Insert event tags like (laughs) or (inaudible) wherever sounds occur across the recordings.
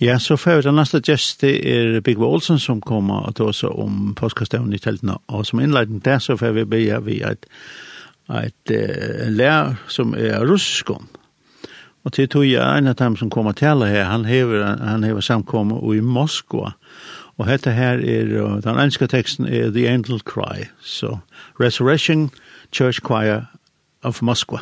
Ja, så får den neste gäst det er Big Olsen som kommer og tar seg om påskastøvn i teltene. Og som inledning der så får vi be vi et, et, en lär som er russisk om. Og til tog jeg en av dem som kommer til her, han hever, han hever samkommet i Moskva. Och her er, är, den engelske teksten er The Angel Cry. Så so, Resurrection Church Choir of Moskva.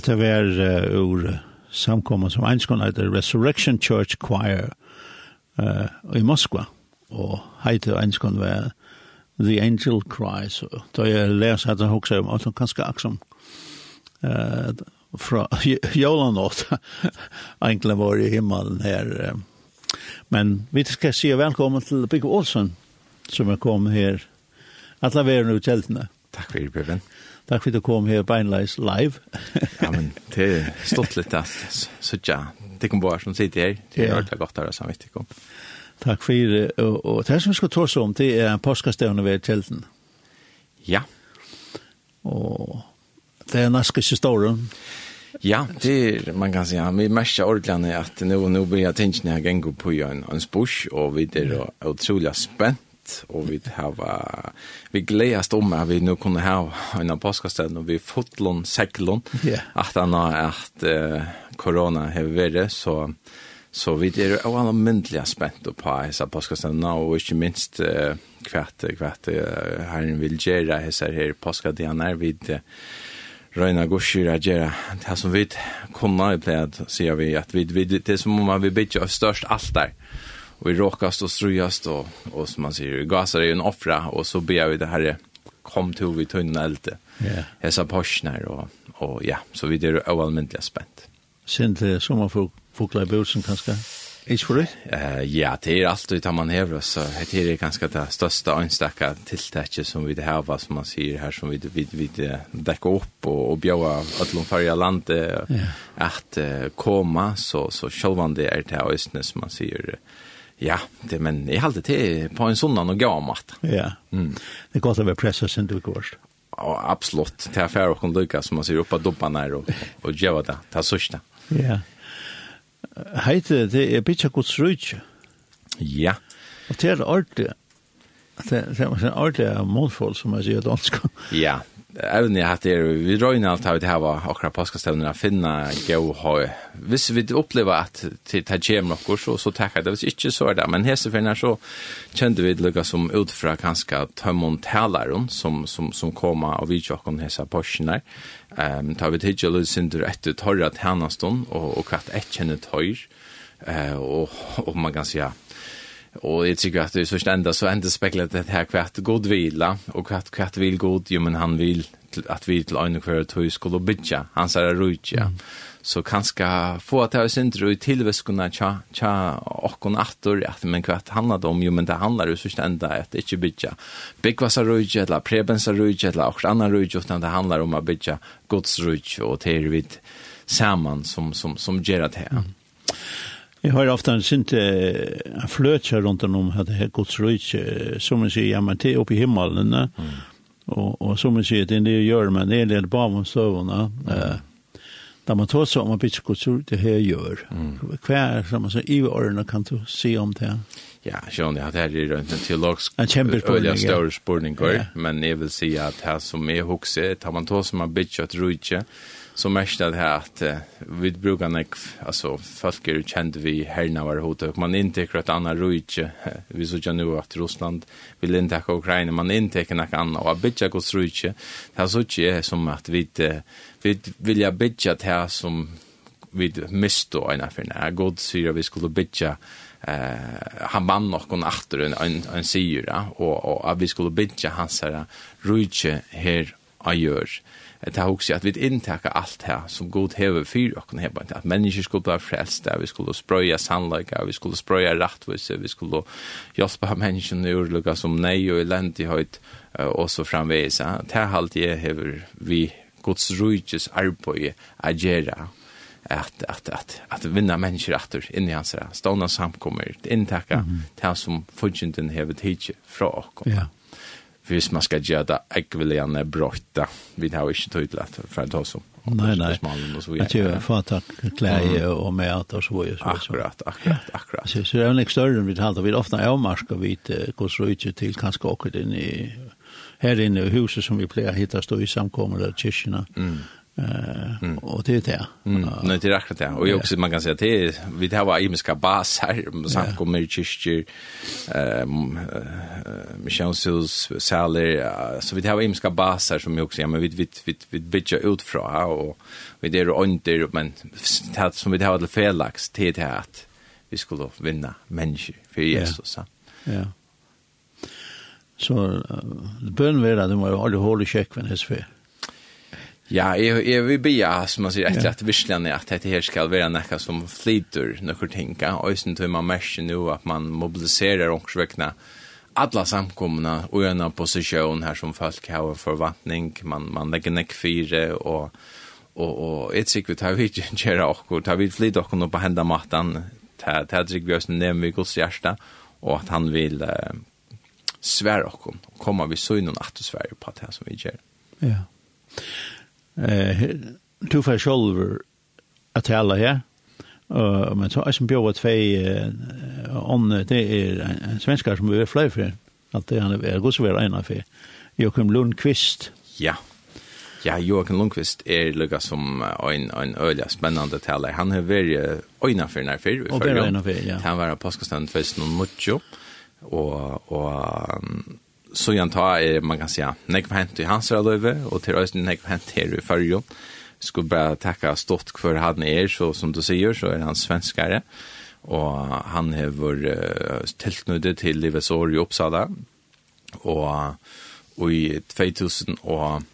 at det var uh, ur samkommet som enskånd heter Resurrection Church Choir uh, i Moskva. Og heiter enskånd var The Angel Cry. Så da jeg leser at han hokser om at han kanskje aksom uh, fra (laughs) Jolanåt (laughs) egentlig var i himmelen her. Men vi skal si velkommen til Big Olsen som er kommet her. Alla veren ut teltene. Takk. Takk for Bjørn. Takk for at du kom her beinleis live. ja, men det er stått litt at ja, Det kom bare som sitter her. Det er ordentlig godt her, så vi ikke kom. Takk for det. Og og det som vi skal ta oss om, det er påskastøvende ved telten. Ja. Og det er norske historien. Ja, det er, man kan si, ja, vi merker ordentlig at nå, nå blir jeg tänkt när jag går på en, en spush og vi er utrolig spänt sett och vi har vi glädjast om at vi nu kunne ha en påskastad og vi fotlon säcklon yeah. at han har att uh, corona har varit så så vi är oanmyndliga spänt på hessa påskastadna og inte minst uh, kvart kvart uh, herren vill göra hessa här påskadianar vid uh, Røyna Gorsi reagera. Det som vi kunna i pleid, sier vi, at vi, vi, det er som om vi bygger av størst alt der och vi råkast och strujast och, och som man säger, gasar är en offra och så ber vi det här kom till vi tunna eld. Ja. Hesa porsnar og, och ja, så vi det är spent spänt. Sent uh, som man får fåglar. Ikke for det? Uh, ja, det er alt det man hever, så det er ganske det største ønstakka tiltakket som vi har, som man sier her, som vi, vi, vi dekker opp og, og bjøver alle farger landet, yeah. at uh, koma, så, så selv det er det østene som man sier, uh, Ja, det, men jeg halte til på en sånn og gav mat. Ja, mm. det går til å være presset sin du går. Ja, absolutt. Det er færre og kan lykke som man sier oppe av dubbene her og, og gjør det. Det er sørste. Ja. Heite, det er bitte godt srøyt. Ja. Og det er ordentlig. Det, det er ordentlig målforhold som man sier dansk. Ja, även jag hade er, vi røyne alt har vi hava akkurat påskastevner att finna gå høy. Hvis vi upplever att det tar kjem nokkur, så, så tackar det, hvis inte så er det. Men här så kände vi lukka som utfra kanske tömmon talaren som, som, som koma av vidjokken hesa porsinar. Um, tar vi tidsi og lysindur etter torra tjernastånd og, og kvart ett känner høyr. Uh, og, og man kan säga Och jeg tykker at det er så enda så enda speglat det här kvart god vila och kvart kvart vill god jo men han vill att vi til en hver tog skulle bytja, han säger rujtja. mm. så kanske få at jeg synes i tillväskorna cha tja och attor at, men kvart handlar om jo men det handlar jo så ständigt att inte bitcha bigvasa rujtja, eller prebensa rujtja, eller och annan rujtja, utan det handlar om att bytja gods rujtja, och det är vid samman som som som ger det här mm. Jeg har ofte en sint uh, fløtje rundt om at det er Guds rydse, som man sier, ja, men det er oppe i himmelen, mm. og, og som man sier, det er det jeg gjør, men det er det bare om støvene. Mm. Uh, da man tar seg om at bitte Guds rydse, det her gjør. Mm. Hva er det som man sier, i årene kan du si om det? Ja, sjøn, ja, det er en teologisk en kjempespurning, ja. større spurning, ja. men jeg vil si at det som er hukser, tar man tar seg om at bitte Guds så mest det här att vi brukar nek alltså folk är känd vi härna var hot man inte att annan rujtje vi så jag nu att Ryssland vill inte ha Ukraina. Man inte kan att annan och bitcha går rujtje det så tje som att vi vi vill jag bitcha det här som vi misto ena för när god syra vi skulle bitcha eh han vann någon åter en en, en syra. Och och att vi skulle bitcha hans här rujtje här a gör det har också at vi intäcka alt her som god hever fyr og kan heba at mennesker skulle bli frälsta, vi skulle spröja sannlöka, vi skulle spröja rättvisa, vi skulle hjälpa menneskene ur lukka som nei og och eländighet og så framveis. Det er allt jeg hever vi Guds rujtjes arbete agera at at at at vinna mennesker åter inn i hans stående samkommer intäcka mm -hmm. til som funnits hever hevet fra okkom. Ja hvis man skal gjøre det ekvilianne brøtta. Vi har jo ikke tydelig for å ta som. Nei, Nei, nei. Jeg tror jeg får ta klei og mat og så videre. Akkurat, akkurat, akkurat. Så, så det er jo ikke større enn vi talte. Vi er ofte avmarsker vi til hvordan det til kanskje akkurat inn i her inne i huset som vi pleier å hitte stå i samkommer av kyrkene. Mm. Uh, mm. och det är det. Mm. Nej, det är akkurat det. Och jag också man kan säga att det är, vi det här var imiska baser, samkommer um, uh, missionshus, saler, så vi det här var imiska baser som jag också, ja, men vi, vi, vi, vi bygger ut och vi det är under, men det som vi det här var till felaks, det är det att vi skulle vinna människor för Jesus. Ja. ja. Så uh, bön var det, det var aldrig hål i kyrkven, det är Ja, jeg, jeg vil be som man sier, etter at virkelig är att det här ska vara näka som flyter noen ting. Og sen tror man merker nå at man mobiliserer och väckna alla samkomna och en position her som folk har en forvantning. man man legger näck fire og og og et sikkert har vi ikke (laughs) gjøre och tar vi flyt och kunna på hända mattan ta ta vi oss ner i Guds hjärta og at han vil eh, svære svära og komme vi så innan att svære på det som vi gjør. Ja eh, to for sjolver at tala her, Uh, men så er som bjør tvei uh, ånd, det er en svenskar som er fløy for, at det han er god som vi er ena for, Joachim Lundqvist. Ja, ja Joachim Lundqvist er lukka som en, en øyla spennende tale. Han har vært øyna for nær fyr, og bare øyna for, ja. Han var på Paskastand 2008, og, og um, så jag tar er, man kan säga nej på hänt i hans över. Och till östen nej på hänt i förjo skulle bara tacka stort för han är så som du säger så är han svenskare. Och han har uh, tillknutet till Livets år i Uppsala. Och och i 2013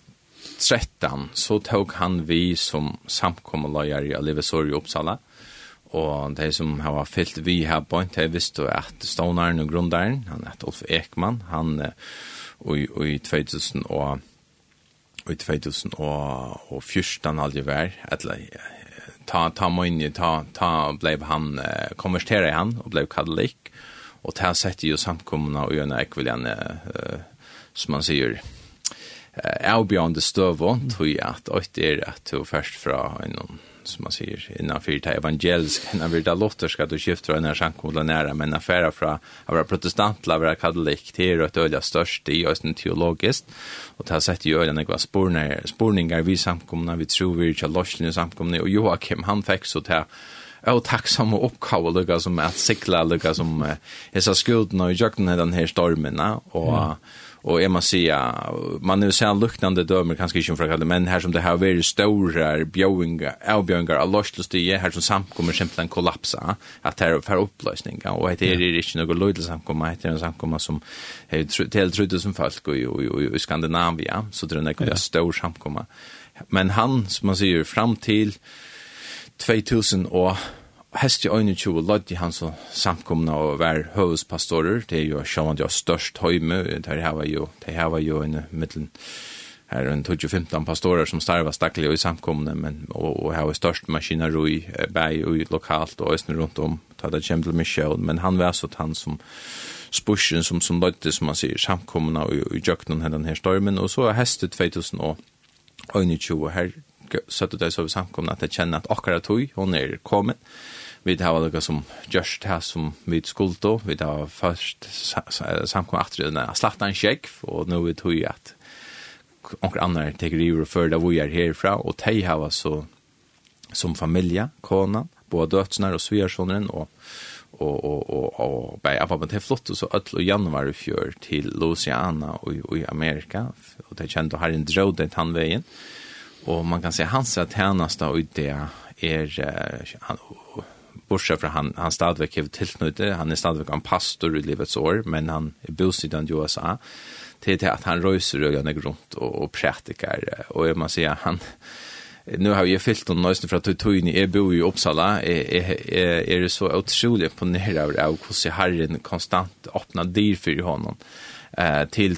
så tog han vi som samkommelöjare i Livets år i Uppsala og de som har fyllt vi her på en, de visste at Stånaren og Grundaren, han er Ulf Ekman, han og i 2000 og i 2000 og, og 14 aldri vær, eller ta, ta møyne, ta, ta blev han, konvertera han og blev katolik og ta sette jo samkomna og gjerne ekviljan, uh, som man sier, uh, avbjørende støvånd, tog jeg at, og det er at du først fra en som man säger, innanför det evangeliska, (laughs) innanför det lotterska, då skiftar den här sjankola nära, men affärer från att vara protestant till att vara katolik, det är ett öliga störst i östen teologiskt, och det har sett ju öliga några spårningar, spårningar vid samkomna, vi tror vi är lossning i samkomna, och Joakim, han fick så till og tacksam og oppkava lukka som at sikla lukka som så skjultna og jøkken den her stormen og Och är man säga man nu ser luktande dömer kanske inte från kallar men här som det här är stora bjöingar, elbjöingar, allostlust det här som samkommer simpelthen kollapsa att är för upplösningar och det är det inte något lojal samkomma det är en samkomma som helt trodde som folk i Skandinavia så det är en stor samkomma men han som man säger fram till 2000 och hest i øyne 20 lødde han som samkomna og var høvespastorer, det er jo sjåan jo størst høyme, det her var jo, det her var jo en middelen, her er en 2015 pastorer som starva stakkelig i samkomna, men, og, og her var størst maskiner i bæg og lokalt og østene rundt om, ta det kjem til Michel, men han var sånn han som spusjen som, som lødde, som man sier, samkomna og i jøkken hendan her stormen, og så er hestet 2000 og øyne 20, her søttet jeg så vi samkomne at jeg kjenner at akkurat tog, hun er kommet, vi har noe som gjørst her som vi skuldo, vi har først samkom atri denne slattan kjekk, og nå vi tog at noen andre tenker i og før da vi er herfra, og de har så som familie, kona, både dødsnar og svigersåneren, og og og og og bei apa men det flott så all og januar fjør til Louisiana og og i Amerika. Og det kjent har en drod den han veien og man kan se hans at hernast og det er han bortsett fra han, han stadigvæk har tilknyttet, han er stadigvæk en pastor i livets år, men han er bostidende i USA, til, til at han røyser røyene rundt og, og prætikar, og jeg må si at han, nu har jeg fyllt noen nästan för att jeg bor i Uppsala, i Uppsala. Är är det så otroligt imponerad av hvordan Herren konstant åpner dyr för honom eh till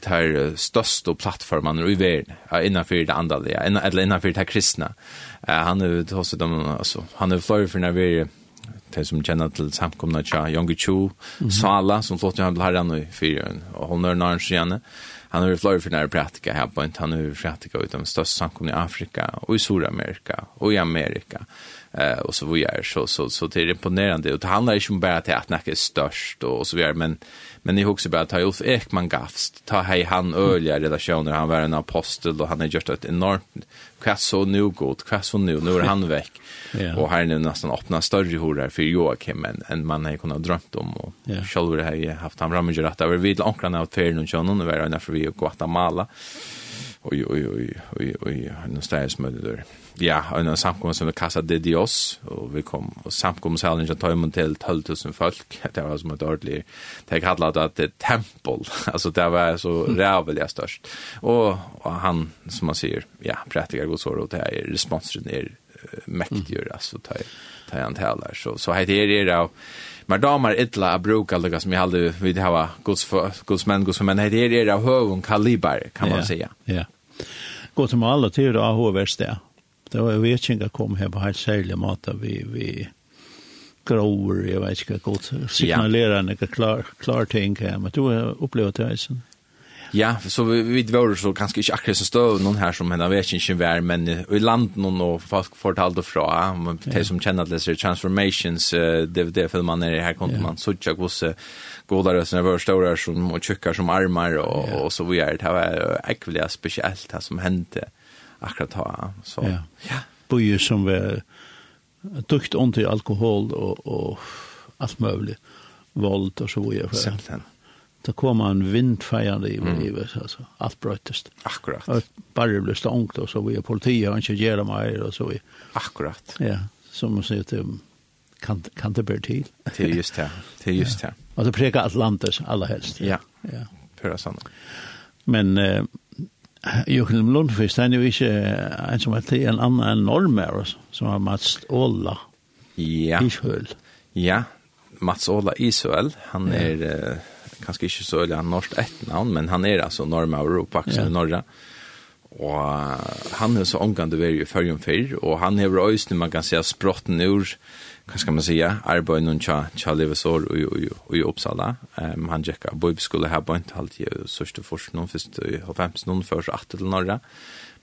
störst och plattformen i världen innanför det andra eller innanför det kristna eh han är hos dem alltså han är för när vi de som kjenner til samkomna tja, Jongi Chu, mm -hmm. Sala, som flott jo han ble herran i fyren, og hon er nærens igjen, Han er i flore for nære pratika her på, han er i pratika utom størst samkomna i Afrika, og i Sur-Amerika, og i Amerika eh och så vad gör så så så det är imponerande och det handlar ju om bara till att det är störst och, och så vidare men men ni också bara ta Ulf Ekman Gafst ta hej han öliga relationer han var en apostel och han har gjort ett enormt kvass så nu gott kvass så nu nu är han väck ja. och här nu nästan öppna större horar för Joakim än, en man har kunnat drömt om och ja. själv det här haft han rammer rätt över vid anklarna åt färden och sjön och var när för vi och Guatemala oj oj oj oj oj nu stärs med där ja, en samkommer som vi kastet det i oss, og vi kom, og samkommersalen ikke tog imot til 12 folk, (laughs) det var som et ordentlig, det kallet det er tempel, (laughs) altså det var så rævelig størst, og, og han, som man sier, ja, prætiker godsår, og det er responsen er mäktigur mm. altså, tar, ta han talar så så heter det då men damer ytla att bruka lika som jag hade vid hava guds guds män guds män heter det då høvun kaliber kan man yeah. säga ja. Yeah. gå til alla till då av värst det det var vekinga kom her på helt særlig mat vi, vi grover, jeg vet ikke godt, signalerer noe klar, klar ting her, men du har opplevd det, ikke Ja, så vi, vi var så kanske ikke akkurat så støv noen her som henne vet ikke vær, men i land noen og folk fortalte fra, om de som kjenner at leser Transformations, uh, DVD-filmen er her, kunne ja. man sutja hos godare som rösten var stora som, och tjockar som armar och, ja. och så vidare. Det var ekvelig spesielt det som hände akkurat ha. Så, ja. ja. Bøyer som var dukt ondt i alkohol og, og alt mulig, vold og så videre. Simpelthen. Det kom en vindfeiende i mm. livet, altså, alt brøttest. Akkurat. Og bare ble stångt, og så videre, politiet har ikke gjerne meg, og så videre. Akkurat. Ja, som man sier til kan kan det bli till. Det just det. Det (laughs) just det. Ja. Och det prägar Atlantis allra helst. Ja. Ja. Pura sanna. Men eh, Joachim Lundqvist, han er jo ikke en som heter en annen enn Normer, som har Mats Åla ja. Ishøl. Ja, Mats Åla Ishøl, han er ja. uh, kanskje ikke så øyelig han norsk etternavn, men han er altså Norma Europa, ja. Norge. Og han er så omgang det var jo i førjen før, og han har når man kan si språtten ur hva skal man säga? Arbeid noen tja, tja livesår i, i, i Uppsala. Ehm han gikk av bøybeskole her på en halt ju sørste först noen först i 50 noen för så åtta till norra.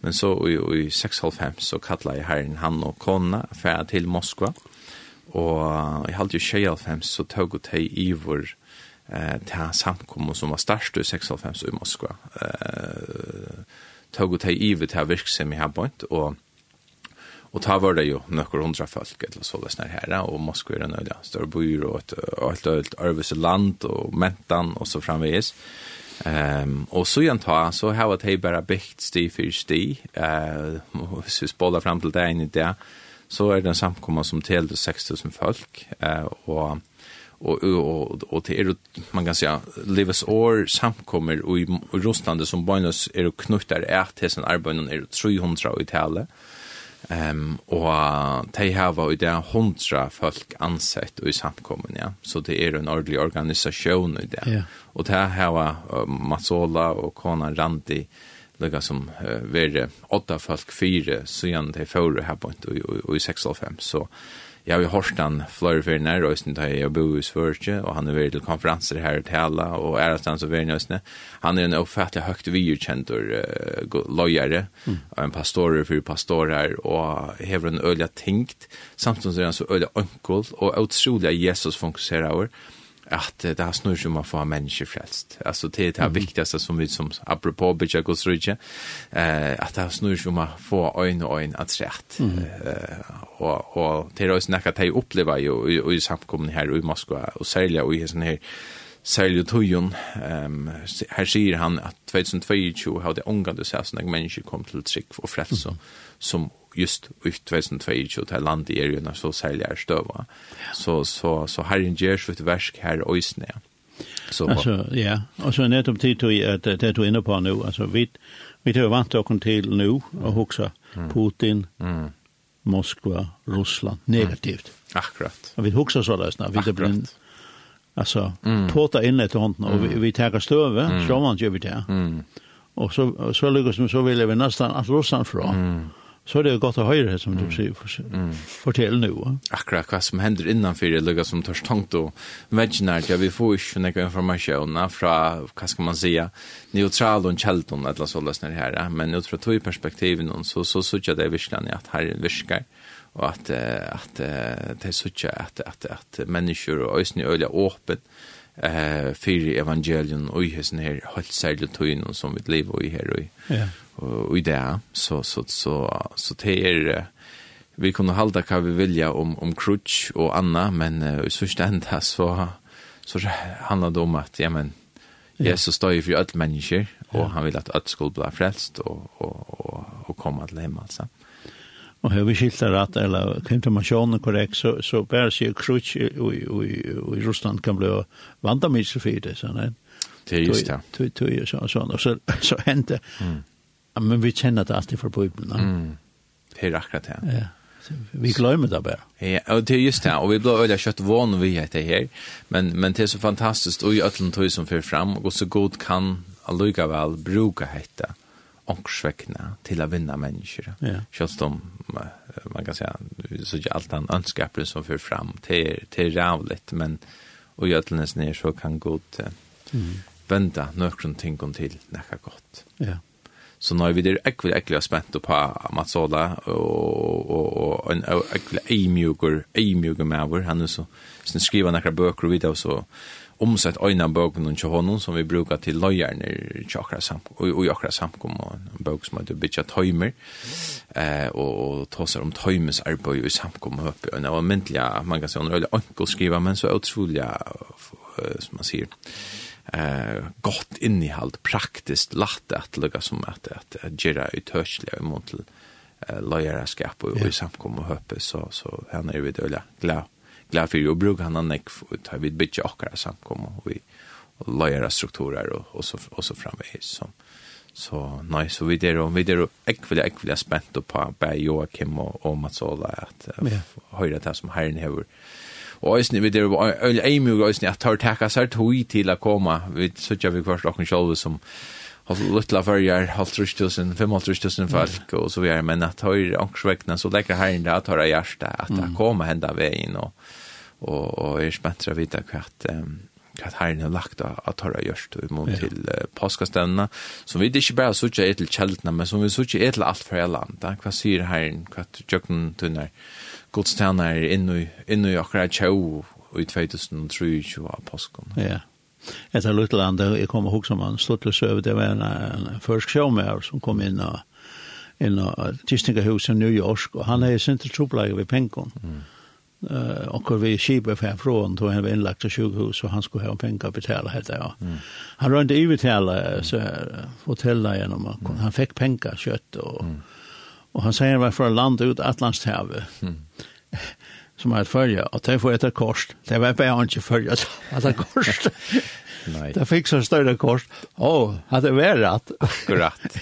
Men så i i 6.5 så kallar jeg herren han och konna för till Moskva. Och i halt ju 6.5 så tog ut hej i vår eh ta samkommo som var størst i 6.5 i Moskva. Eh tog ut hej i vet här verksamhet här på och Och ta var det ju några hundra folk eller så det snär her och Moskva er en öliga större byr og et allt allt överse land och mentan och så framvis. Ehm um, och så igjen ta så har vi hej bara bikt sti for sti eh uh, så spolar fram till där inne där så är det en samkomma som till 6000 folk eh uh, och och och och till er, man kan säga lives or samkommer och i Russland som bonus er knuttar är til sin arbeid er 300 i talet. Ehm um, og de hava i det hundra folk ansett i samkommen ja. Så det er en ordentlig organisasjon i det. Ja. Yeah. Og tei hava uh, Matsola og Kona Randi lukka som uh, vere åtta folk fire, så gjennom tei fyrir her på i 6.5. Så jeg har jo hørt han flöjer för när rösten där jag bo i Sverige och han är til konferanser her här i og och at han så väl nøysene. Han är en oppfattelig högt vidkänd og uh, løyere, mm. en pastor för pastor här och en öliga tänkt samtidig som han så öliga onkel och utrolig Jesus fokuserar över at det har snurr som å få mennesker frelst. Altså, det er det mm. viktigaste som vi som apropå bygga Guds rydde eh, at det har snurr som å få øyn og øyn at rett. Mm. Eh, og, og det er også näka at jag opplever jo i, i, i samkomna här i Moskva og særlig och i sån her, særlig tøyen. Um, her sier han at 2022 hadde ångande seg sånn at mennesker kom til trygg og frelse mm. som just ut 2022 til landet er jo så særlig er støva. Så, så, så herren gjør sitt versk her øysene. Så, altså, ja, og så nettopp tid til at det du er inne på nå, altså vi, vi tar vant dere til nå og huske Putin, mm. Moskva, Russland, negativt. Mm. Akkurat. Og vi hoksa så løsene, vi er blindt Alltså mm. tåta in ett hånd och vi, vi tar stöve, mm. så man gör vi det. Mm. Och så så lyckas vi så vill vi nästan att rossan från. Mm. Så det är gott att höra som du säger för mm. fortell nu. Akkurat vad som händer innanför det lyckas som törs tankt och vaginalt ja vi får ju några information från vad ska man säga neutral och källton eller så lösnar det här men utifrån två perspektiv någon så så så tycker det visst att här viskar og at, at, at det er sånn at, at, at mennesker og øyne øyne er åpen eh, fyrir evangelion og i hessen her helt særlig tøyene som vi lever i her og, ja. og, i det. Så, så, så, så det er vi kunne halda kva vi vilja om, om crutch og anna, men uh, i sørste enda så, så han det om at, ja, men, Jesus står ju för alla människor och han vill att alla skulle bli frälst och och och och komma till himlen så og har vi skilt det rett, eller konfirmasjonen korrekt, så, så bare sier krutsk i, i, i Russland kan bli vandamiser for det, sånn er det. er just det. Tøy, tøy, og sånn, sånn. Og så, (laughs) så hendte, mm. men vi kjenner det alltid fra Bibelen. Mm. Det er akkurat det. Ja. Vi glömmer det bara. Ja, och det är just det. Och vi blir öliga kött van vi heter här. Men, men det är så fantastiskt. Och i ötlen tog som för fram. Och så god kan alluga väl bruka hetta ångsväckna till att vinna människor. Ja. Kött om man kan säga så är allt han önskar som för fram till till rävligt men och jötlens ner så kan gå till mm. vända några ting kom till näka gott. Ja. Så när vi der ekvel ekvel spent på Matsola och och og, en ekvel eimjuger med vår. han er så sen skriver några bøker og videre, så omsett øyne bøkene til honom som vi brukar til løyerne i akkurat samkom, og i akkurat samkom, en bøk som heter Bitja Tøymer, eh, og, og tåser om Tøymers arbeid i samkom og og det var myndelig, man kan si, hun er veldig ankel skriva, men så utrolig, som man sier, eh gott innehåll praktiskt lätt att lägga som att att göra utörsliga mot till eh lojala skap och i samkom och höpe så så här är vi då glad glad för att bruka han neck för att vi bitch och kara samkom, och vi och lojala strukturer och och så och så framvis som så nej så vi där och vi där ekvill ekvill spänt på på Joakim och och Mats Ola att höra det som herren har Og eisne vi der øl og eisne at tar taka seg tøy til a koma. Vi søkja vi kvart okken sjálv som har lutla fyrjar, halvtrustusen, femhalvtrustusen folk, og så vi er, men at høyre angsvekna, så lekkar herren det at høyre hjertet, at det koma henda vegin, og og, og er spent til å vite hva um, at herren har lagt av at har gjort imot ja. til uh, påskastevnene, som vi ikke bare sørger er til kjeldene, men som vi sørger er til alt fra land. Da. Hva sier herren, hva tjøkken tunner, godstevnene er inne i akkurat tjøv i 2023 av påsken. Ja, etter Lutland, jeg kommer ihåg som han stod til søv, det var en, en først sjåmer som kom inn og inn og Tistingahuset i New York, og han er i sin til ved Penkon. Mm Uh, och vi skipa för från då han var inlagt på sjukhus och han skulle ha pengar betala helt ja. Mm. Han rönte ju betala så hotella genom mm. han fick pengar kött och mm. och han säger var för land ut Atlantshavet. Mm. som har följa och det får ett kors. Det var bara inte följa att det kors. Nej. Det fixar så större kors. Åh, oh, hade varit. Akkurat.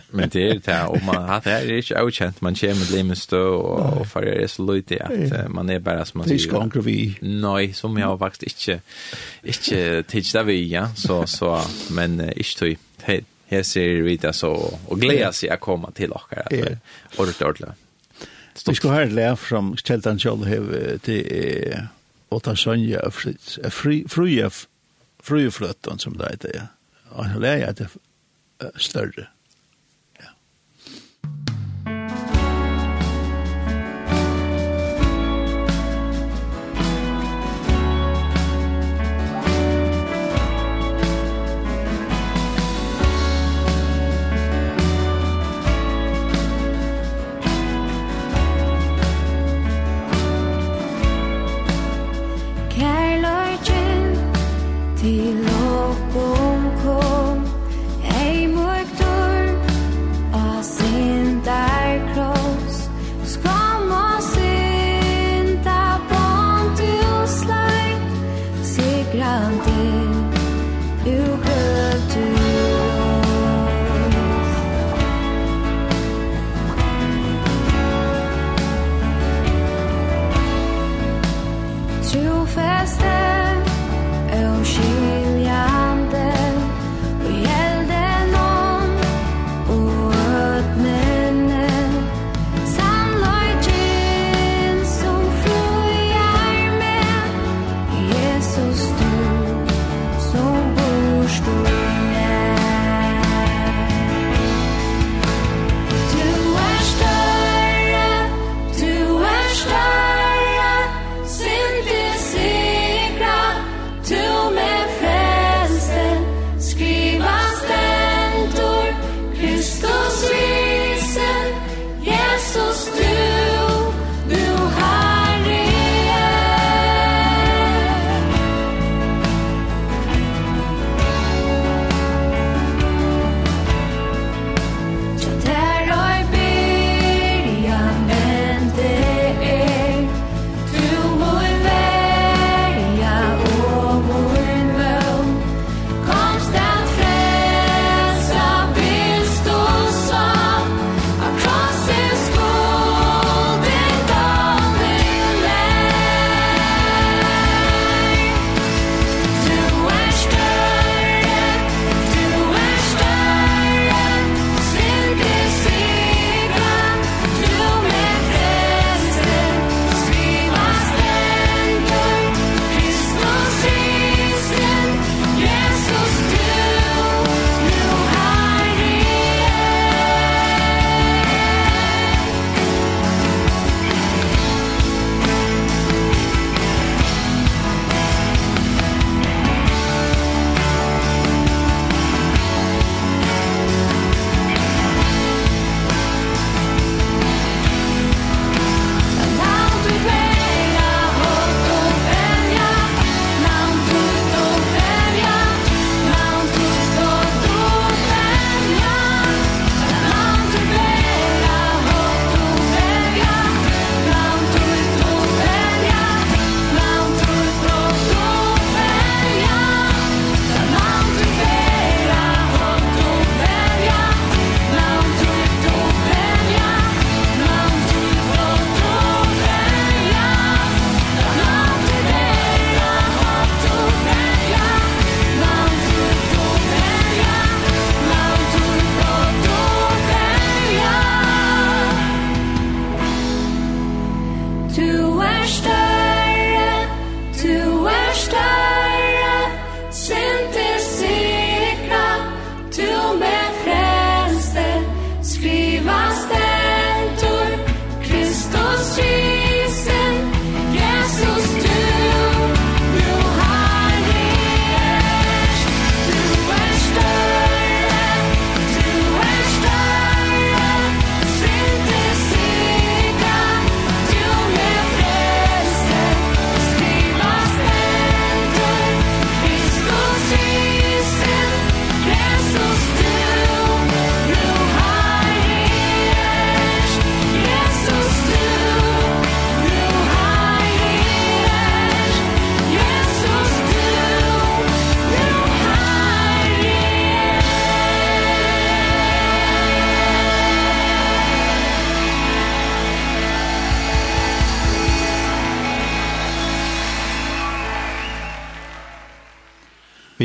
(laughs) Men det är det och man har det är inte okänt man kör med stå och för det är så lite att man är bara som man säger. Det är vi. Nej, som jag har faktiskt inte inte tidigt vi ja så så men inte tog hej här ser vi det så och glädje sig att komma till och här. Ordentligt. Vi ska höra lära från Kjeltan Kjell här till åtta sönja fri fri frøyfløtten som det heter, ja. Og han att det større.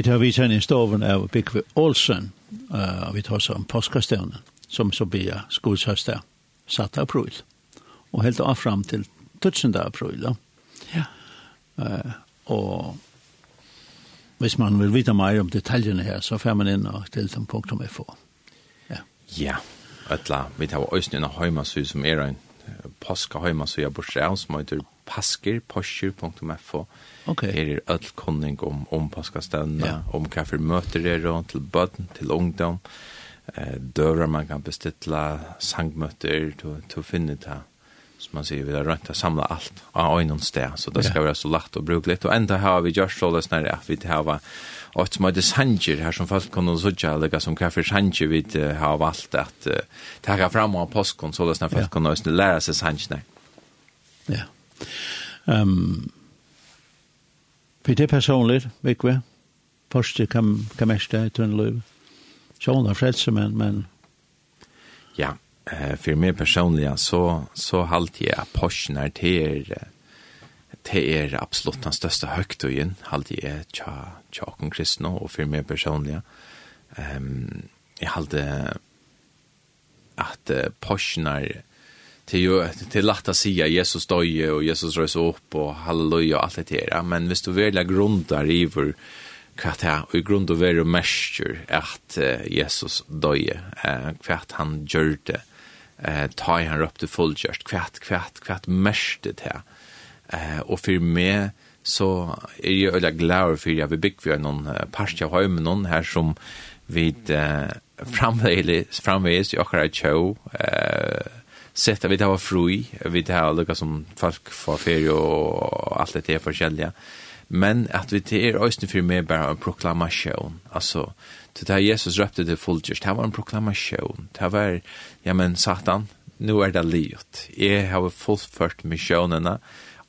vi tar vi sen i stoven av Bikve Olsen. Uh, vi tar som påskastevnen som så blir skolsøster satt april. og helt av fram til 1000 april. Då. Ja. Uh, og hvis man vil vite mer om detaljene her, så får man inn og til dem på jeg får. Ja. Ja. Alla, vi tar også en när som er en påska hemma så jag bor så som heter pasker, pasker.fo. Okay. Her er all kunning om ompaskastevnene, ja. om hva for møter er og til bøtten, til ungdom, eh, dører man kan bestille, sangmøter, til å finne det som man sier, vi har rønt å samle alt av øynene sted, så det skal være så lagt og bruke litt. Og enda har vi gjort så løs at vi har et som heter sanger her som folk kunne sitte, eller som hva for sanger vi har valgt at uh, takke fram av påskon, så løs når folk kunne lære seg sangene. Ja. Um, For det er personligt, Vikve. Første kan, kan mest det i Tunneløyve. Sjån er frelse, men... men... Ja, eh, för meg personlig, så, så halte jeg Porschen er til er, er absolutt den største høgtøyen, halte jeg tja, tja og kristne, og for meg personlig, um, jeg halte at uh, er det är ju det är lätt att säga Jesus dog och Jesus rös upp och halleluja och allt det där. Men visst du vill grunda i vår kvart här och i grund och vara mäster att Jesus dog eh kvart han gjorde eh ta han upp till fullgjort kvart kvart kvart mäster det Eh och för mig så är jag öliga glad för jag vill bygga någon parstja har någon här som vid eh, framvägis, framvägis i åkara show eh, sett vi det var fri, vi det har lukket som folk får ferie og alt det er forskjellige. Men at vi det er øyne for meg bare en proklamasjon. Altså, det Jesus røpte til fullgjørs, det var en proklamasjon. Det var, ja, men satan, nu er det livet. Jeg har fullført misjonene.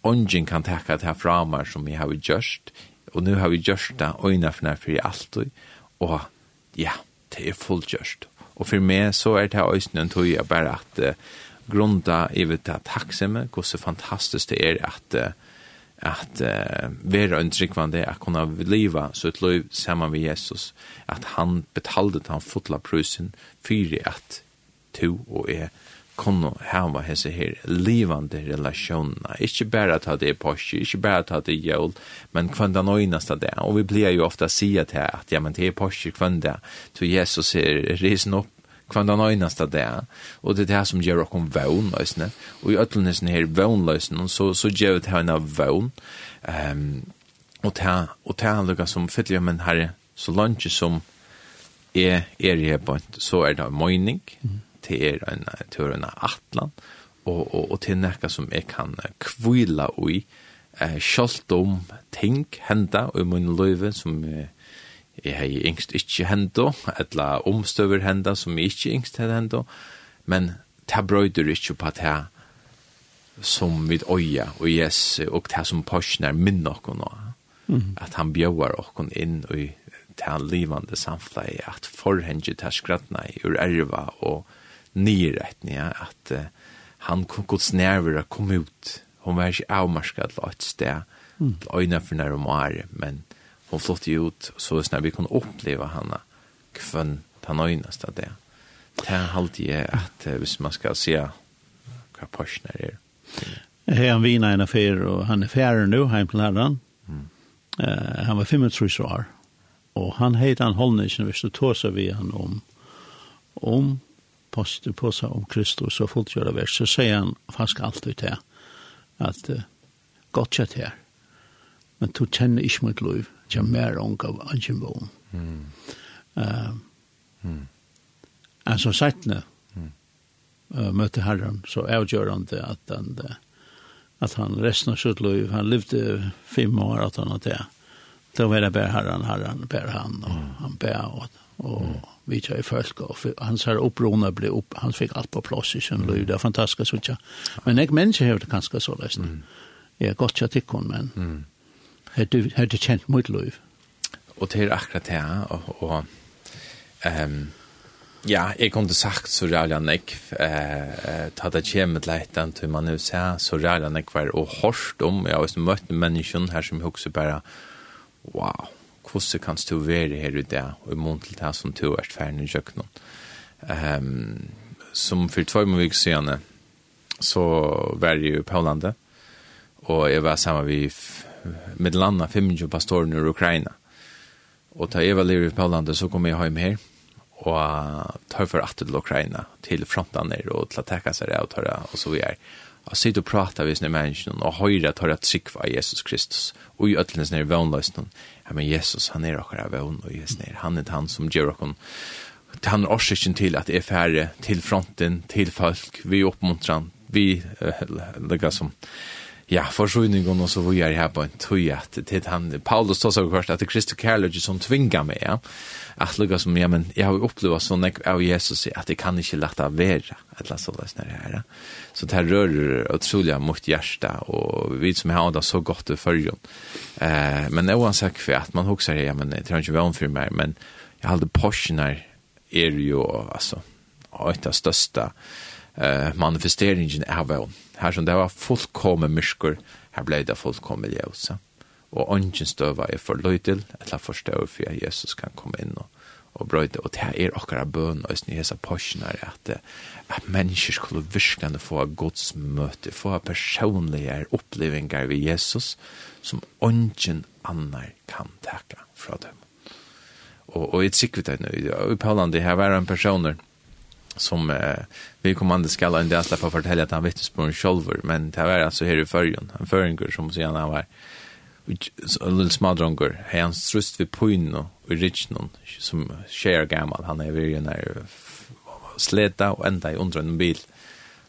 Ongen kan takke det her framar som jeg har gjort. Og nu har vi gjort det øyne for nær for i alt. Og ja, det er fullgjørst. Og for meg så er det her øyne en tog jeg bare at grunda i vet att tacksemme, hur så fantastiskt det er at at uh, vara en tryggvande att kunna leva så ett liv samman med Jesus. At han betalde han fotla prusen för att to og er kunna hava hese her livande relationer Ikke berre at det er påske ikke berre at det er jul men kvanda den øyneste det og vi blir jo ofta sier til at ja men det er påske kvanda så Jesus er risen opp kvann den øynaste det. Og det er det som gjør oss om vøvnløsene. Og i øtlenesen her vøvnløsene, så, så gjør det henne vøvn. Um, og det og det er lukka som fyller men her så langt som er, er i hebant, så er det en til er en, det er en atlan, og, og, og til nekka som jeg kan kvila ui, eh, sjalt om ting henda og i min løyve som eh, jeg hei yngst ikkje hendo, eller omstøver henda som jeg ikkje yngst hei hendo, men det brøyder ikkje på det som vid øya og jes og det som påsnar minn okkon nå. At han bjøvar okkon inn i det livande samflei, at forhenge ta skratna i ur erva og nyrettninga, at uh, han gods nerver kom ut. Hon var ikke avmarska til et sted, til øyne for nærmere, men Hon flott ut så snart vi kunde uppleva henne kvön ta nöjnast av det. Det här halvt är att hvis man ska se hva personer er. Her han vina en affär och han är färre nu hem till läraren. Mm. Uh, han var 35 år och han heter han när visst då så vi han om om poster på sig om Kristus och fullgöra vers så säger han fast alltid här att uh, gott kött här men du känner inte mitt liv ikke mer unga av anken. Mm. Uh, mm. Altså settene mm. uh, møtte herren så avgjørende at han, at han resten av sitt liv, han levde fem år at han hadde det. Då var det bara herran, herran, bara han och mm. han bara och, och mm. vi i folk och hans här upprona blev upp, han fick allt på plats i sin mm. liv, det är fantastiskt så tja. Men jag människa har det ganska så läst. Mm. Jag har gått tja tikkon, men mm hadde, hadde känt mot liv. Og det er akkurat det, og, og um, ja, jeg kom til sagt så rævlig han ikke, eh, ta det kjem et leitan til man nu sier, så rævlig han ikke var og hårst om, jeg har møtt menneskene her som også bare, wow, hvordan kan du være her ute, og i mån til det som du er ferdig i kjøkkenen. Um, som for två månader sedan så var jag på landet, och jag var samma vid med landa 25 pastorer i Ukraina. Og ta Eva lever i landet, så kom jeg hjem her, og tar for at til Ukraina, til frontaner, og til å sig seg och tørre, og så vi er. Og sitte og prate med sine mennesker, og høyre tørre trygg av Jesus Kristus, og i ødelens nere vannløsene. Ja, men Jesus, han er akkurat vann, og Jesus han er han som gjør akkurat han er årsikken til at er færre til fronten, til folk, vi oppmuntran, vi uh, som ja, forsvinningen og så vi er här på en toja till han Paulus tar så kort att det Kristus kärlek som tvinger meg, ja. Att lugga som ja men jag har upplevt så när av Jesus att det kan inte lätta vara att läsa det när her, ja. Så det här rör otroliga mot hjärta och vi som har det så gott i förjon. Eh men oavsett för att man husker, ja men jeg tror ikke vi er för mig men jag hade portioner er ju alltså et av største, eh, manifesteringen av vevn. Her som det var fullkommen mysker, her ble det fullkommen ljøse. Og ånden støver er for løy til, eller forstår for at Jesus kan komme inn og, og brøyde. Og det er akkurat bøn, og jeg hesa påsjen er at, at mennesker skulle virkelig få Guds møte, få personlige opplevinger ved Jesus, som ånden annar kan takke fra dem. Og, og jeg sikker det nå, i det her var en personer, som eh, vi kommande skall en del släppa fortälja att han vittnesbörd själver men det var alltså här i förrjun en förringur som så gärna var en liten smadronger han strust vid Puino i Richnon som tjejer gammal han är vid den här släta och ända i under en bil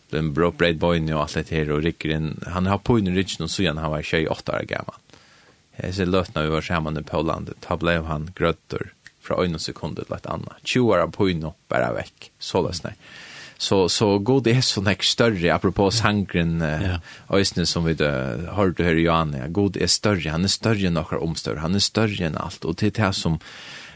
den bra braid boyn och allt det här och rycker in han har Puino i Richnon så gärna han var tjej åtta år gammal jag ser lötna vi var samman i Poland då blev han grötter fra en sekund til et annet. 20 år på av og bare vekk, så det løsne. Så, så god er sånn nek større, apropos sangren ja. øyne som vi uh, hørte her i Johan, ja. god er større, han er større enn noen omstørre, han er større enn alt, og til det som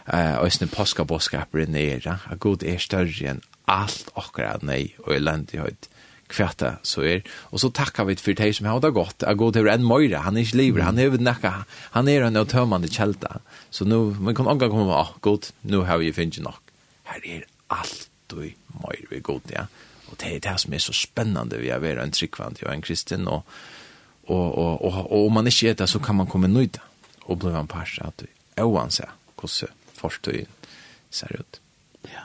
eh ösne påska påska på den era. A god är större än allt och grad nej och kvæta så er. Og så tackar vi för dig som har det gott. Att gå till en möjra han är inte lever han är näka han är en tömmande kälta så nu man kan anka komma ah gott nu har vi finns nok här är allt och möjra vi gott ja. Och det är det som är så spännande vi är en tryckvant jag en kristen och och och och, och om man inte är det så kan man komma nöjd och bli en pars att kosse hur förstår ser ut ja.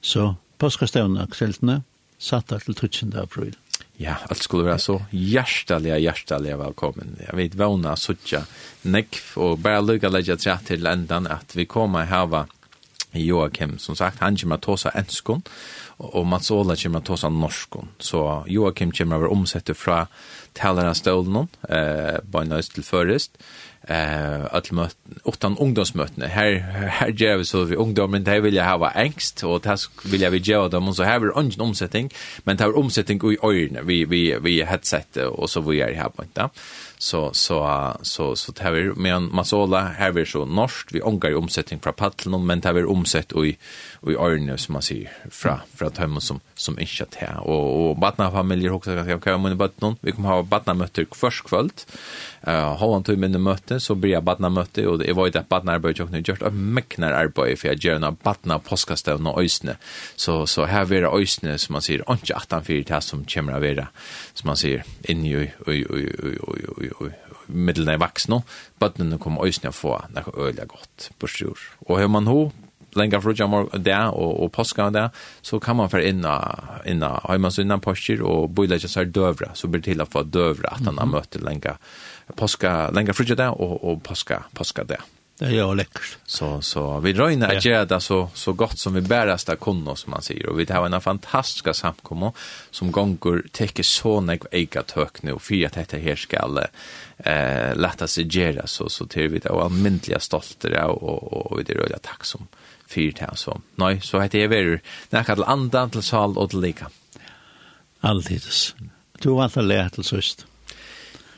Så påskastavna akseltene satt til 13. april. Ja, alt skulle være så hjertelig, hjertelig velkommen. Jeg vet vana suttja nekv, og bare lukka legja tre til endan at vi kommer hava Joakim, som sagt, han kommer til å ta enskon, og Mats Ola kommer til å ta norskon. Så Joakim kommer til å være omsette fra talerens stålen, eh, bare nøys til først, eh att möt utan ungdomsmöten här här ger vi så vi ungdomen de vill jag ha angst och det vill jag vi ge dem. Så här vi ingen omsättning men tar omsättning i ögonen vi vi vi headset och så vi är här på inte. Så så så så tar vi med en masola här vi så norskt. Vi ångar i omsättning från paddeln men tar vi omsätt och i och i örne som man ser fra fra hemma som som inte att här och och barna familjer också kan jag kan men bara någon vi kommer ha barna möte först kväll eh uh, har han tur med möte så blir barna möte och det var ett barna arbete och nu gjort ett mäknar arbete för jag gör en barna påskastävna ösne så så här blir det ösne som man ser inte att han fyrt här som kommer att vara som man ser in i oj oj oj oj oj oj middelna i vaxna, bøttene kommer øyne å få noe øyelig godt på styr. Og har man ho, lenge for å gjøre det, og, og påske det, så kan man være inna, inna har man så innan påsker og bøyler ikke seg døvre, så blir det til å få døvre at han har møtt lenge påske, lenge for å det, og, og påske, påske det. Det er jo lekkert. Så, så vi røyner at gjøre det så, så godt som vi bærest det kunne, som man sier. Og vi har en fantastisk samkommer som gonger teker så nek eget tøk nå, for at dette her skal eh, lette seg gjøre, så, så til vi det er almindelig stolte det, og, og, og vi er røyner takk som, fyrt her, så. Nei, så heter jeg verur, nekka til andre til sal og til lika. Alltids. Du har alltid lært til søst.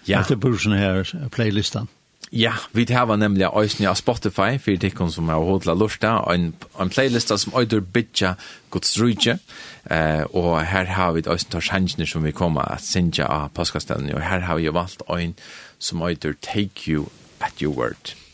Ja. Etter bursen her, playlistan. Ja, vi har nemlig øyne av Spotify, for de som er hodla lorta, en, en playlista som øyder bytja gods rydje, eh, og her har vi øyne tar sjansene som vi kommer at sindja av påskastene, og her har vi valgt øyne som øyder Take You at Your Word.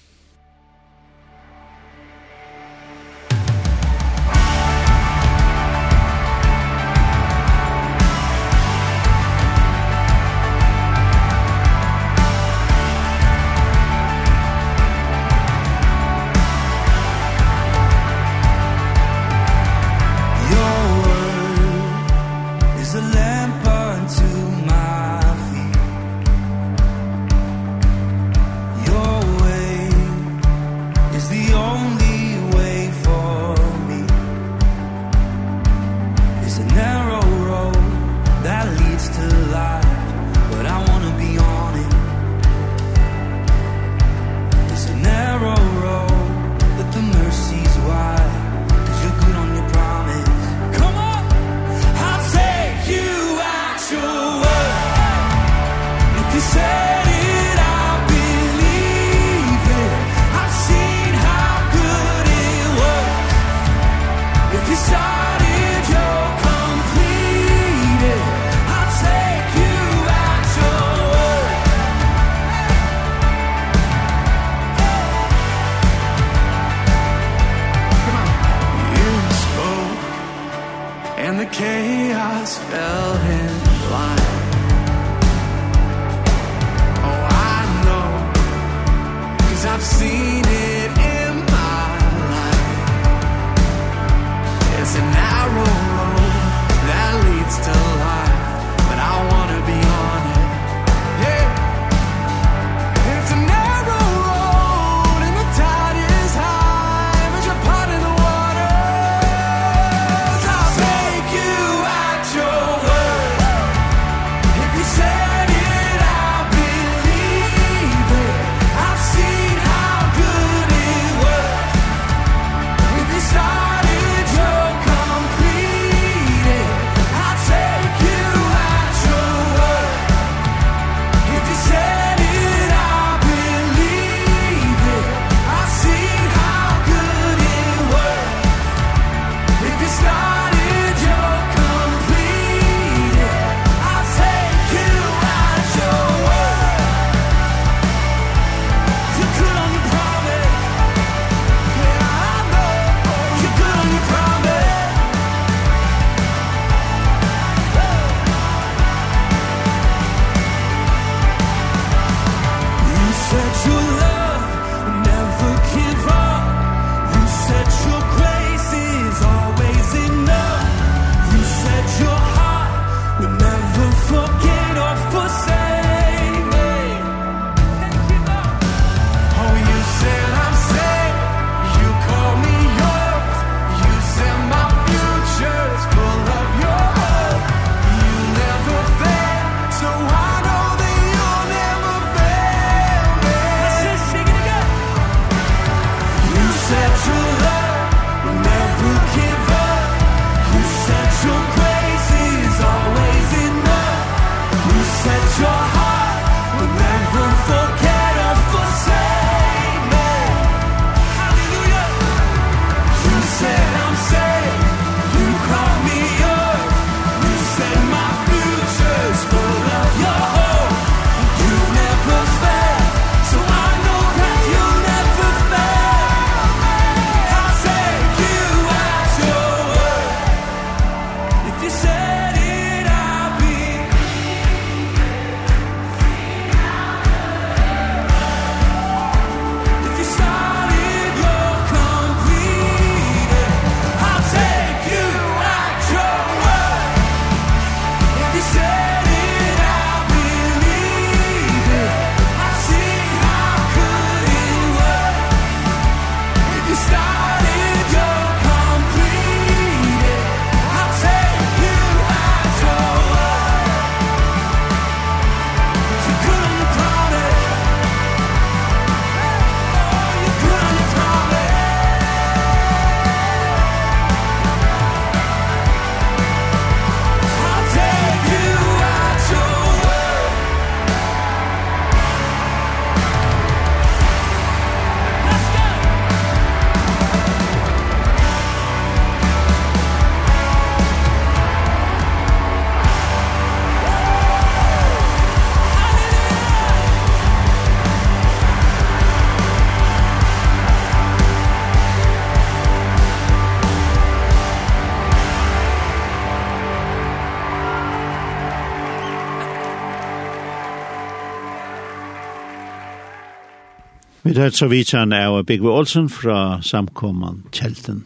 det er så vidt han er Bigve Olsen fra samkomman Kjelten.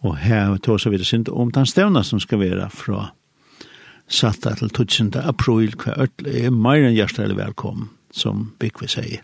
Og her tar så vidt sint om den stevna som skal være fra satt til 2000. april hver ødel er mer enn hjertelig velkommen, som Bigve sier.